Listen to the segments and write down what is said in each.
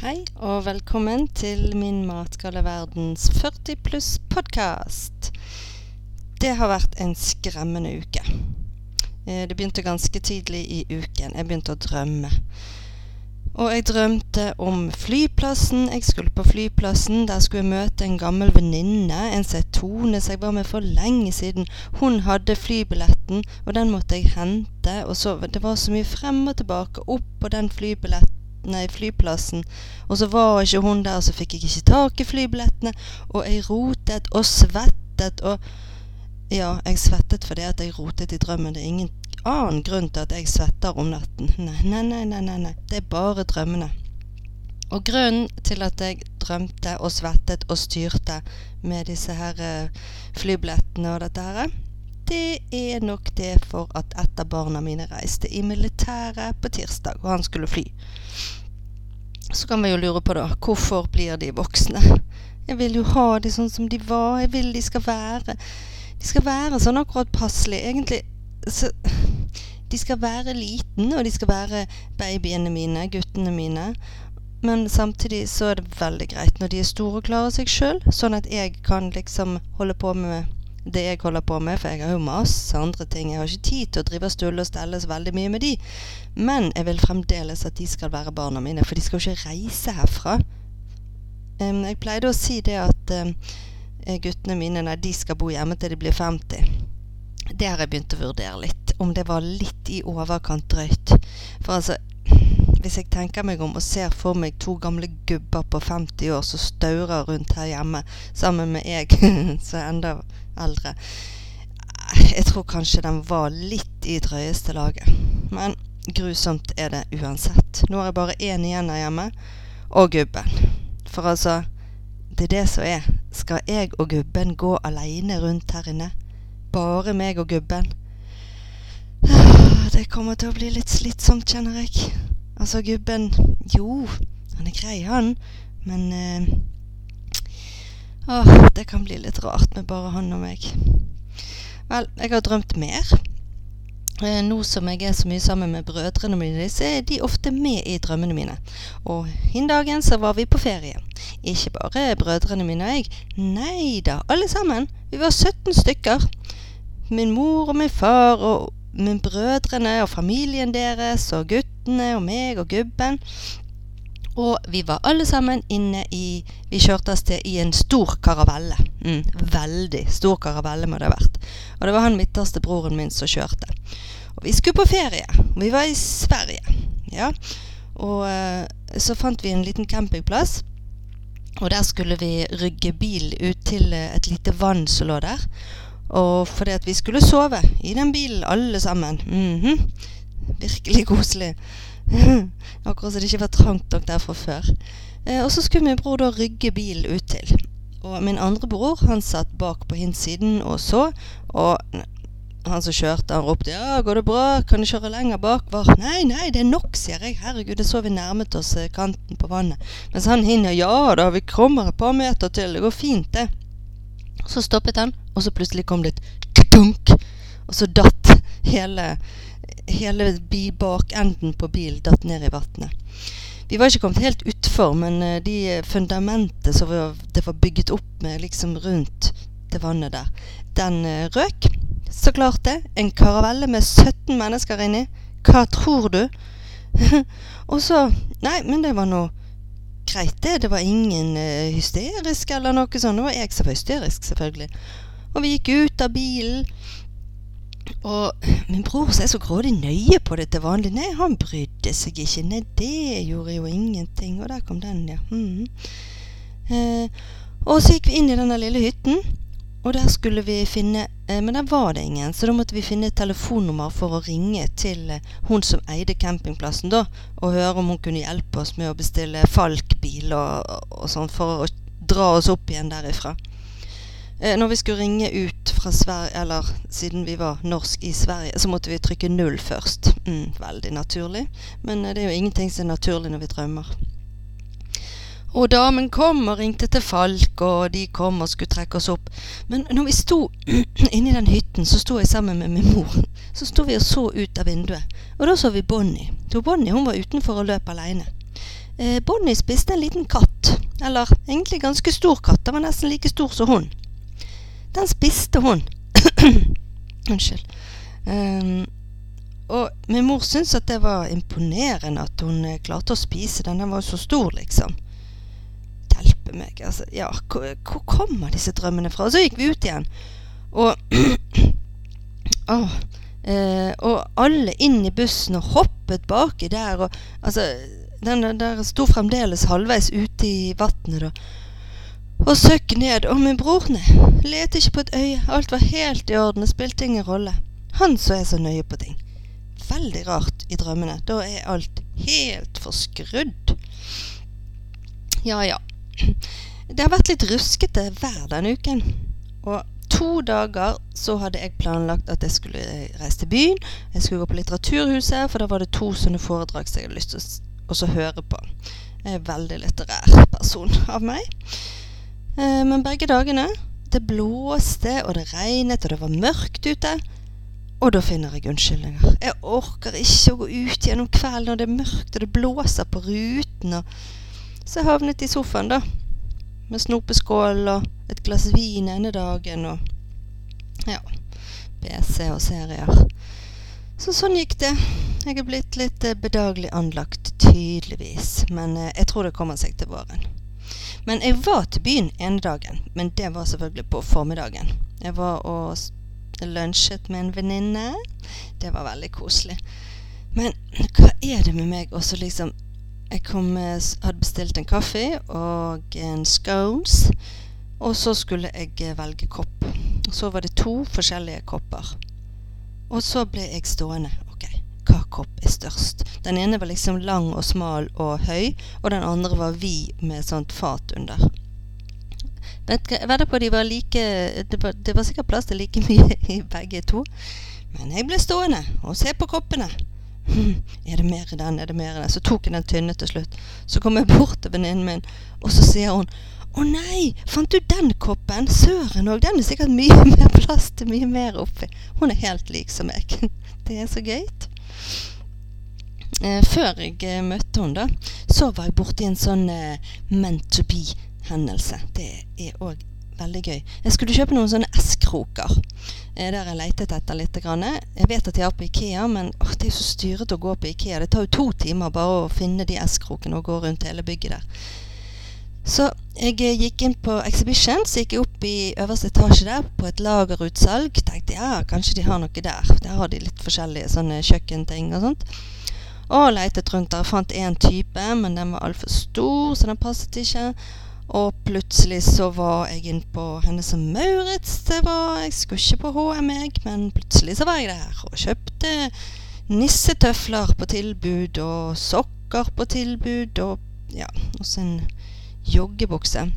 Hei og velkommen til min Matgaleverdens 40 pluss-podkast. Det har vært en skremmende uke. Eh, Det begynte ganske tidlig i uken. Jeg begynte å drømme. Og jeg drømte om flyplassen. Jeg skulle på flyplassen. Der skulle jeg møte en gammel venninne, en setone som jeg var med for lenge siden. Hun hadde flybilletten, og den måtte jeg hente. Og så, Det var så mye frem og tilbake opp på den flybilletten nei, flyplassen. Og så var ikke hun der, så fikk jeg ikke tak i flybillettene. Og jeg rotet og svettet og Ja, jeg svettet fordi at jeg rotet i drømmen. Det er ingen annen grunn til at jeg svetter om natten. Nei, nei, nei, nei, nei. nei. Det er bare drømmene. Og grunnen til at jeg drømte og svettet og styrte med disse her eh, flybillettene og dette her, det er nok det for at et av barna mine reiste i militæret på tirsdag, og han skulle fly. Så kan vi jo lure på, da, hvorfor blir de voksne? Jeg vil jo ha de sånn som de var. Jeg vil de skal være De skal være sånn akkurat passelig. Egentlig så De skal være liten, og de skal være babyene mine, guttene mine. Men samtidig så er det veldig greit når de er store og klarer seg sjøl, sånn at jeg kan liksom holde på med det jeg holder på med, for jeg har jo masse andre ting. Jeg har ikke tid til å drive og stulle og stelle så veldig mye med de. Men jeg vil fremdeles at de skal være barna mine, for de skal jo ikke reise herfra. Um, jeg pleide å si det at eh, guttene mine nei, de skal bo hjemme til de blir 50. Det har jeg begynt å vurdere litt. Om det var litt i overkant drøyt. For altså hvis jeg tenker meg om og ser for meg to gamle gubber på 50 år som staurer rundt her hjemme sammen med jeg som er enda eldre Jeg tror kanskje den var litt i drøyeste laget. Men grusomt er det uansett. Nå er jeg bare én igjen her hjemme, og gubben. For altså, det er det som er. Skal jeg og gubben gå aleine rundt her inne? Bare meg og gubben? Det kommer til å bli litt slitsomt, kjenner jeg. Altså, gubben Jo, han er grei, han. Men eh, Åh, det kan bli litt rart med bare han og meg. Vel, jeg har drømt mer. Eh, nå som jeg er så mye sammen med brødrene mine, så er de ofte med i drømmene mine. Og hin dagen så var vi på ferie. Ikke bare brødrene mine og jeg. Nei da, alle sammen. Vi var 17 stykker. Min mor og min far og min brødrene og familien deres og guttene og meg og gubben. Og vi var alle sammen inne i Vi kjørte av sted i en stor karavelle. Mm, veldig stor karavelle må det ha vært. Og det var han midterste broren min som kjørte. Og vi skulle på ferie. Vi var i Sverige. Ja. Og eh, så fant vi en liten campingplass. Og der skulle vi rygge bil ut til eh, et lite vann som lå der. Og fordi at vi skulle sove i den bilen, alle sammen. Mhm. Virkelig koselig. Akkurat som det ikke var trangt nok der fra før. Eh, og så skulle min bror da rygge bilen ut til. Og min andre bror han satt bak på hinsiden og så. Og han som kjørte, han ropte 'Ja, går det bra? Kan du kjøre lenger bak?' Var, 'Nei, nei, det er nok', sier jeg. 'Herregud, det så vi nærmet oss eh, kanten på vannet'. Mens han hinner 'Ja da, vi kommer et par meter til. Det går fint, det'. Så stoppet han, og så plutselig kom det et dunk. Og så datt hele hele bakenden på bilen datt ned i vannet. Vi var ikke kommet helt utfor, men eh, de fundamentet som det var bygget opp med liksom rundt det vannet der, den eh, røk. Så klart det. En karavelle med 17 mennesker inni. Hva tror du? og så Nei, men det var nå greit, det. Det var ingen eh, hysterisk eller noe sånt. Det var jeg som var hysterisk, selvfølgelig. Og vi gikk ut av bilen. Og min bror som er så grådig nøye på det til vanlig, nei, han brydde seg ikke. Nei, det gjorde jo ingenting. Og der kom den, ja. Mm. Eh, og så gikk vi inn i denne lille hytten, og der skulle vi finne eh, Men der var det ingen, så da måtte vi finne et telefonnummer for å ringe til eh, hun som eide campingplassen, da, og høre om hun kunne hjelpe oss med å bestille Falk-bil og, og sånn, for å dra oss opp igjen derifra. Eh, når vi skulle ringe ut fra Sverige, eller siden vi var norsk i Sverige, så måtte vi trykke null først. Mm, veldig naturlig. Men eh, det er jo ingenting som er naturlig når vi drømmer. Og damen kom og ringte til Falk, og de kom og skulle trekke oss opp. Men når vi sto inni den hytten, så sto jeg sammen med min mor. Så sto vi og så ut av vinduet. Og da så vi Bonnie. Så Bonnie hun var utenfor og løp aleine. Eh, Bonnie spiste en liten katt. Eller egentlig ganske stor katt. Den var nesten like stor som hun. Den spiste hun. Unnskyld. Um, og min mor syntes at det var imponerende at hun eh, klarte å spise den. Den var jo så stor, liksom. Hjelpe meg, altså. Ja, hvor, hvor kommer disse drømmene fra? Og så gikk vi ut igjen. Og oh, Eh, og alle inn i bussen og hoppet baki der. Og, altså, den der sto fremdeles halvveis ute i vannet, da. Og søkk ned. Og min bror ned. Lette ikke på et øye. Alt var helt i orden. Det spilte ingen rolle. Han så er så nøye på ting. Veldig rart i drømmene. Da er alt helt forskrudd. Ja, ja. Det har vært litt ruskete vær denne uken. Og to dager så hadde jeg planlagt at jeg skulle reise til byen. Jeg skulle gå på Litteraturhuset, for da var det to sånne foredrag som jeg hadde lyst til å høre på. Jeg er en veldig litterær person av meg. Eh, men begge dagene det blåste, og det regnet, og det var mørkt ute. Og da finner jeg unnskyldninger. Jeg orker ikke å gå ut gjennom kvelden når det er mørkt og det blåser på ruten. Og så jeg havnet i sofaen, da med snopeskål og et glass vin ene dagen og ja, PC og serier. Så sånn gikk det. Jeg er blitt litt eh, bedagelig anlagt, tydeligvis. Men eh, jeg tror det kommer seg til våren. Men jeg var til byen ene dagen. Men det var selvfølgelig på formiddagen. Jeg var og lunsjet med en venninne. Det var veldig koselig. Men hva er det med meg også liksom jeg kom, hadde bestilt en kaffe og en scones. Og så skulle jeg eh, velge kopp. Og så var det to forskjellige kopper. Og så ble jeg stående. Ok, hva kopp er størst? Den ene var liksom lang og smal og høy, og den andre var vid med sånt fat under. Vedder på de var like det var, det var sikkert plass til like mye i begge to. Men jeg ble stående og se på koppene. Er det mer i den? Er det mer i den? Så tok jeg den tynne til slutt. Så kom jeg bort til venninnen min, og så sier hun å nei, fant du den koppen? Søren òg, den er sikkert mye mer plass til mye mer oppi. Hun er helt lik som meg. Det er så gøy. Eh, før jeg eh, møtte henne, da, så var jeg borti en sånn eh, meant to be-hendelse. Det er òg veldig gøy. Jeg skulle kjøpe noen sånne S-kroker. Der jeg letet etter litt. Jeg vet at de er på Ikea, men åh, det er så styrete å gå på Ikea. Det tar jo to timer bare å finne de S-krokene og gå rundt hele bygget der. Så jeg gikk inn på Exhibition, så gikk jeg opp i øverste etasje der på et lagerutsalg. Tenkte ja, kanskje de har noe der. Der har de litt forskjellige sånne kjøkkenting og sånt. Og letet rundt der. Fant én type, men den var altfor stor, så den passet ikke. Og plutselig så var jeg inn på Hennes og Maurits. Det var, jeg skulle ikke på HM, jeg, men plutselig så var jeg der og kjøpte nissetøfler på tilbud og sokker på tilbud og ja, også en joggebukse.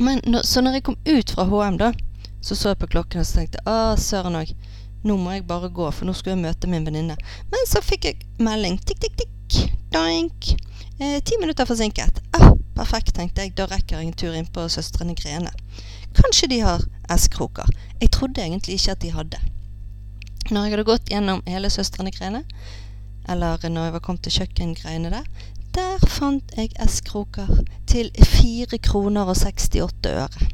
Men så når jeg kom ut fra HM, da, så så jeg på klokken og så tenkte jeg ah, søren òg, nå må jeg bare gå, for nå skulle jeg møte min venninne. Men så fikk jeg melding. Tikk, tikk, tikk. Doink. Eh, ti minutter forsinket. Ah, perfekt, tenkte jeg. Da rekker jeg en tur inn på Søstrene Grene. Kanskje de har S-kroker. Jeg trodde egentlig ikke at de hadde. Når jeg hadde gått gjennom hele Søstrene Grene, eller når jeg var kommet til kjøkkengreiene der, der fant jeg S-kroker til 4 kroner og 68 øre.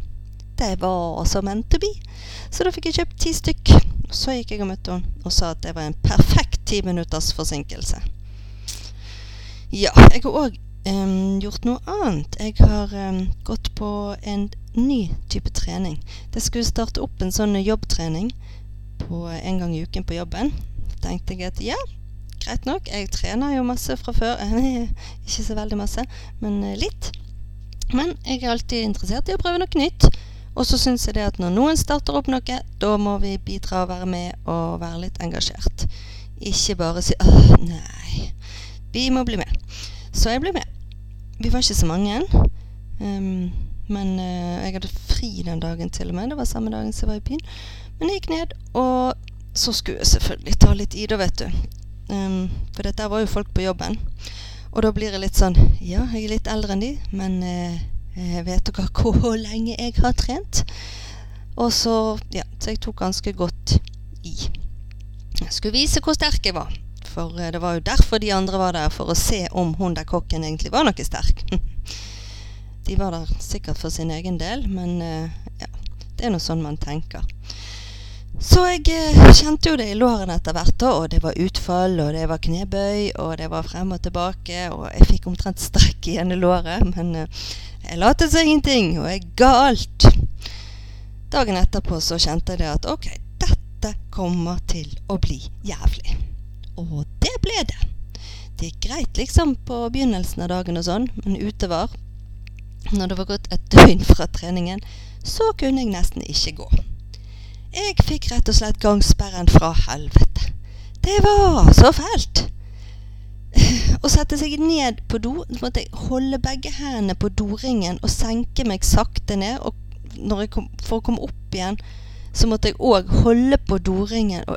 Det var som meant to be. Så da fikk jeg kjøpt ti stykk. Så gikk jeg og møtte henne og sa at det var en perfekt ti minutters forsinkelse. Ja, jeg har òg um, gjort noe annet. Jeg har um, gått på en ny type trening. Det skulle starte opp en sånn jobbtrening på en gang i uken på jobben. tenkte jeg at ja, greit nok. Jeg trener jo masse fra før. Ikke så veldig masse, men uh, litt. Men jeg er alltid interessert i å prøve noe nytt. Og så syns jeg det at når noen starter opp noe, da må vi bidra og være med og være litt engasjert. Ikke bare si åh, nei. Vi må bli med. Så jeg ble med. Vi var ikke så mange. Um, men uh, jeg hadde fri den dagen til og med. Det var samme dagen som jeg var i byen. Men jeg gikk ned, og så skulle jeg selvfølgelig ta litt i det, vet du. Um, for dette var jo folk på jobben. Og da blir jeg litt sånn Ja, jeg er litt eldre enn de, men uh, vet dere hvor lenge jeg har trent? Og så Ja, så jeg tok ganske godt i. Jeg skulle vise hvor sterk jeg var. For eh, det var jo derfor de andre var der, for å se om hun der kokken egentlig var noe sterk. de var der sikkert for sin egen del, men eh, ja, det er nå sånn man tenker. Så jeg eh, kjente jo det i lårene etter hvert, og det var utfall, og det var knebøy, og det var frem og tilbake, og jeg fikk omtrent strekk i ene låret, men eh, jeg lot som ingenting, og jeg ga alt. Dagen etterpå så kjente jeg det at ok, dette kommer til å bli jævlig. Og det ble det. Det gikk greit liksom på begynnelsen av dagen og sånn, men utover, når det var gått et døgn fra treningen, så kunne jeg nesten ikke gå. Jeg fikk rett og slett gangsperren fra helvete. Det var så fælt. Å sette seg ned på do, så måtte jeg holde begge hendene på doringen og senke meg sakte ned. Og kom, for å komme opp igjen, så måtte jeg òg holde på doringen. Og,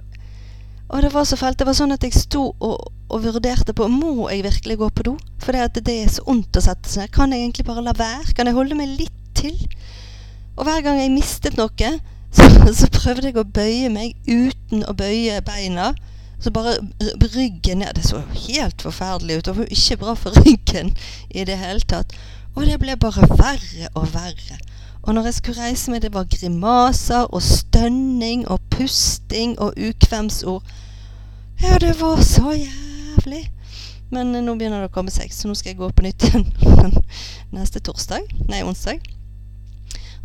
og, det var så fælt. Det var sånn at jeg sto og, og vurderte på Må jeg virkelig gå på do. For det, det er så vondt å sette seg ned. Kan jeg egentlig bare la være? Kan jeg holde meg litt til? Og hver gang jeg mistet noe, så, så, prøvde jeg å bøye meg uten å bøye beina. Så bare ryggen ned. Det så helt forferdelig ut. Det var ikke bra for ryggen i det hele tatt. Og det ble bare verre og verre. Og når jeg skulle reise meg, det var grimaser og stønning og pusting og ukvemsord. Ja, det var så jævlig. Men nå begynner det å komme seg, så nå skal jeg gå på nytt neste torsdag. Nei, onsdag.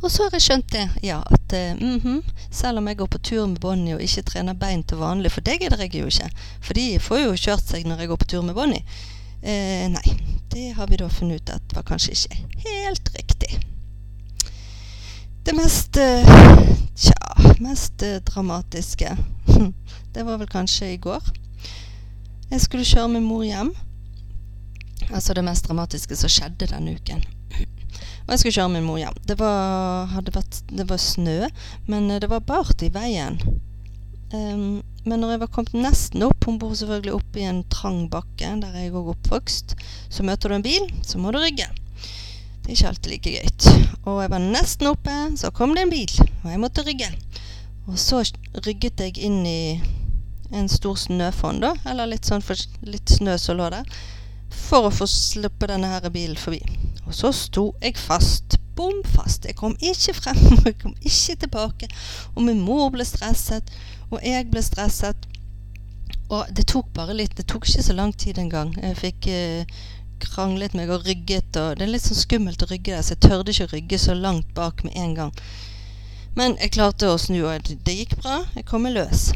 Og så har jeg skjønt det, ja, at mm -hmm, selv om jeg går på tur med Bonnie og ikke trener bein til vanlig, for det gidder jeg jo ikke, for de får jo kjørt seg når jeg går på tur med Bonnie. Eh, nei, det har vi da funnet ut at var kanskje ikke helt riktig. Det mest eh, Tja, mest eh, dramatiske Det var vel kanskje i går. Jeg skulle kjøre min mor hjem. Altså det mest dramatiske som skjedde denne uken. Og jeg skulle kjøre min mor hjem. Det var, vært, det var snø, men eh, det var bart i veien. Um, men når jeg var kommet nesten opp Hun bor selvfølgelig oppe i en trang bakke, der jeg òg er oppvokst. Så møter du en bil, så må du rygge. Det er ikke alltid like gøy. Og jeg var nesten oppe, så kom det en bil, og jeg måtte rygge. Og så rygget jeg inn i en stor snøfonn, da, eller litt sånn for, litt snø som lå der, for å få sluppe denne her bilen forbi. Og så sto jeg fast. Bom fast. Jeg kom ikke frem, jeg kom ikke tilbake. Og min mor ble stresset, og jeg ble stresset. Og det tok bare litt. Det tok ikke så lang tid engang. Jeg fikk eh, kranglet meg og rygget, og det er litt sånn skummelt å rygge der, så jeg tørde ikke å rygge så langt bak med en gang. Men jeg klarte å snu, og det gikk bra. Jeg kom meg løs.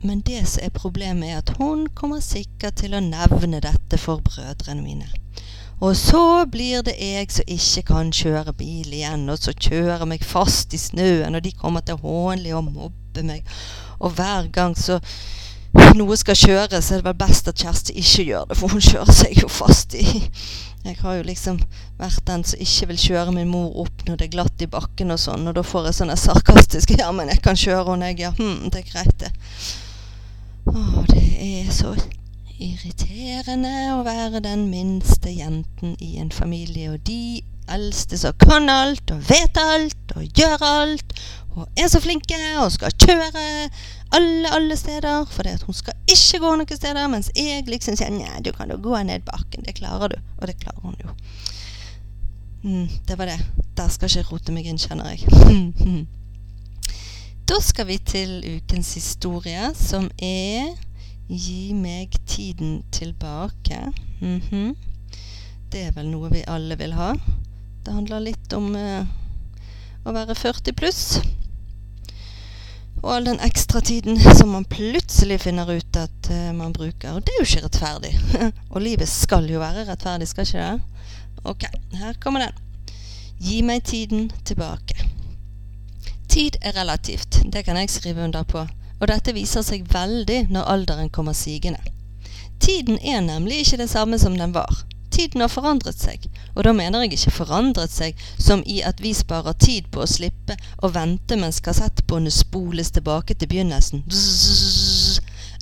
Men det som er problemet, er at hun kommer sikkert til å nevne dette for brødrene mine. Og så blir det jeg som ikke kan kjøre bil igjen, og så kjører meg fast i snøen, og de kommer til hånlig å mobbe meg. Og hver gang så noe skal kjøres, så er det vel best at Kjersti ikke gjør det, for hun kjører seg jo fast i Jeg har jo liksom vært den som ikke vil kjøre min mor opp når det er glatt i bakken og sånn, og da får jeg sånne sarkastiske 'ja, men jeg kan kjøre', henne, jeg ja, hm, det er greit, det. Å, det er så irriterende å være den minste jenten i en familie, og de eldste som kan alt og vet alt og gjør alt og er så flinke og skal kjøre alle, alle steder, for det at hun skal ikke gå noen steder, mens jeg liksom sier nei, du kan jo gå ned bakken, det klarer du. Og det klarer hun jo. Mm, det var det. Der skal ikke rote meg inn, kjenner jeg. da skal vi til ukens historie, som er Gi meg tiden tilbake. Mm -hmm. Det er vel noe vi alle vil ha. Det handler litt om eh, å være 40 pluss. Og all den ekstra tiden som man plutselig finner ut at uh, man bruker. Og det er jo ikke rettferdig. og livet skal jo være rettferdig, skal ikke det? Ok, her kommer den. Gi meg tiden tilbake. Tid er relativt. Det kan jeg skrive under på og dette viser seg veldig når alderen kommer sigende. Tiden er nemlig ikke det samme som den var. Tiden har forandret seg, og da mener jeg ikke forandret seg som i at vi sparer tid på å slippe å vente mens kassettbåndet spoles tilbake til begynnelsen.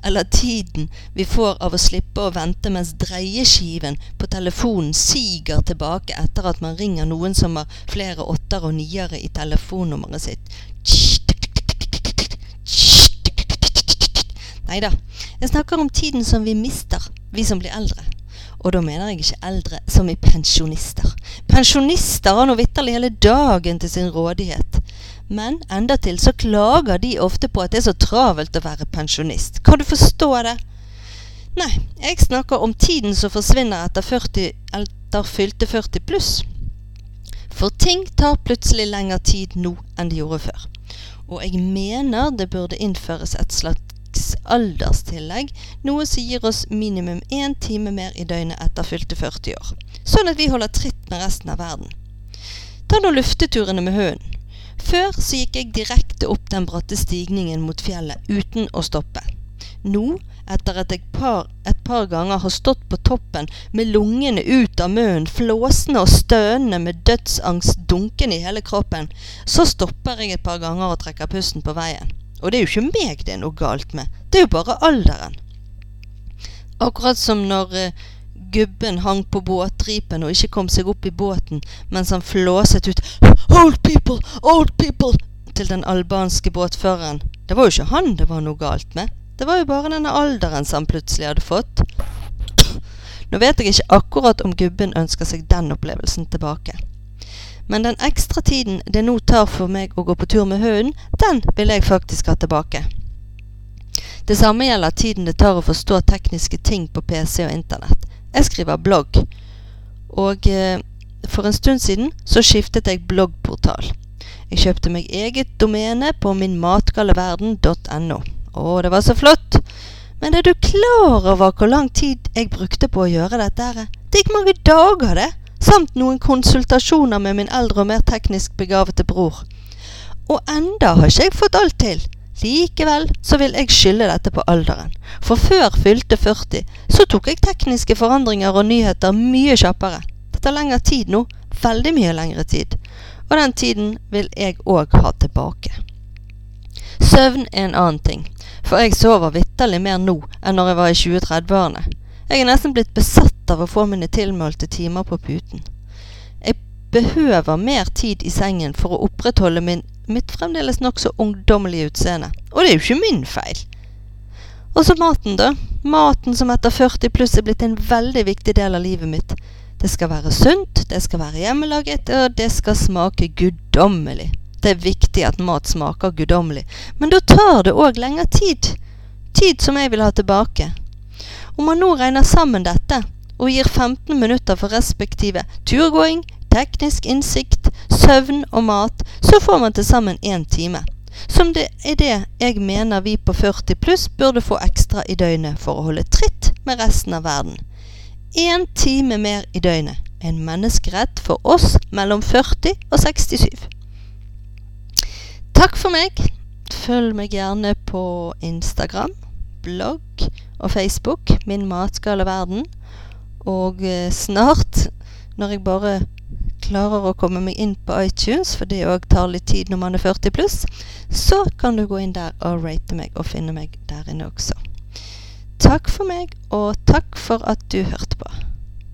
Eller tiden vi får av å slippe å vente mens dreieskiven på telefonen siger tilbake etter at man ringer noen som har flere åtter og niere i telefonnummeret sitt. Nei, da. Jeg snakker om tiden som vi mister, vi som blir eldre. Og da mener jeg ikke eldre som i pensjonister. Pensjonister har nå vitterlig hele dagen til sin rådighet. Men endatil så klager de ofte på at det er så travelt å være pensjonist. Kan du forstå det? Nei, jeg snakker om tiden som forsvinner etter, 40, etter fylte 40 pluss. For ting tar plutselig lengre tid nå enn de gjorde før. Og jeg mener det burde innføres et slags alderstillegg, noe som gir oss minimum én time mer i døgnet etter fylte 40 år. Sånn at vi holder tritt med resten av verden. Ta nå lufteturene med hunden. Før så gikk jeg direkte opp den bratte stigningen mot fjellet uten å stoppe. Nå, etter at jeg par, et par ganger har stått på toppen med lungene ut av munnen, flåsende og stønende med dødsangst dunkende i hele kroppen, så stopper jeg et par ganger og trekker pusten på veien. Og det er jo ikke meg det er noe galt med, det er jo bare alderen. Akkurat som når uh, gubben hang på båtripen og ikke kom seg opp i båten mens han flåset ut 'Old people! Old people!' til den albanske båtføreren. Det var jo ikke han det var noe galt med. Det var jo bare denne alderen som han plutselig hadde fått. Nå vet jeg ikke akkurat om gubben ønsker seg den opplevelsen tilbake. Men den ekstra tiden det nå tar for meg å gå på tur med hunden, den vil jeg faktisk ha tilbake. Det samme gjelder tiden det tar å forstå tekniske ting på PC og Internett. Jeg skriver blogg, og eh, for en stund siden så skiftet jeg bloggportal. Jeg kjøpte meg eget domene på minmatgalleverden.no. Å, det var så flott! Men er du klar over hvor lang tid jeg brukte på å gjøre dette? Det gikk mange dager, det! Samt noen konsultasjoner med min eldre og mer teknisk begavete bror. Og enda har ikke jeg fått alt til. Likevel så vil jeg skylde dette på alderen. For før fylte 40, så tok jeg tekniske forandringer og nyheter mye kjappere. Det tar lengre tid nå. Veldig mye lengre tid. Og den tiden vil jeg òg ha tilbake. Søvn er en annen ting. For jeg sover vitterlig mer nå enn når jeg var i 20-30-årene. Jeg er nesten blitt besatt av å få mine tilmålte timer på puten. Jeg behøver mer tid i sengen for å opprettholde min, mitt fremdeles nokså ungdommelige utseende. Og det er jo ikke min feil. Og så maten, da. Maten som etter 40 pluss er blitt en veldig viktig del av livet mitt. Det skal være sunt, det skal være hjemmelaget, og det skal smake guddommelig. Det er viktig at mat smaker guddommelig, men da tar det òg lengre tid. Tid som jeg vil ha tilbake. Om man nå regner sammen dette, og gir 15 minutter for respektive turgåing, teknisk innsikt, søvn og mat, så får man til sammen én time. Som det er det jeg mener vi på 40 pluss burde få ekstra i døgnet for å holde tritt med resten av verden. Én time mer i døgnet. En menneskerett for oss mellom 40 og 67. Takk for meg. Følg meg gjerne på Instagram, blogg og Facebook, Min matgale verden. Og eh, snart, når jeg bare klarer å komme meg inn på iTunes, for det òg tar litt tid når man er 40 pluss, så kan du gå inn der og rate meg og finne meg der inne også. Takk for meg, og takk for at du hørte på.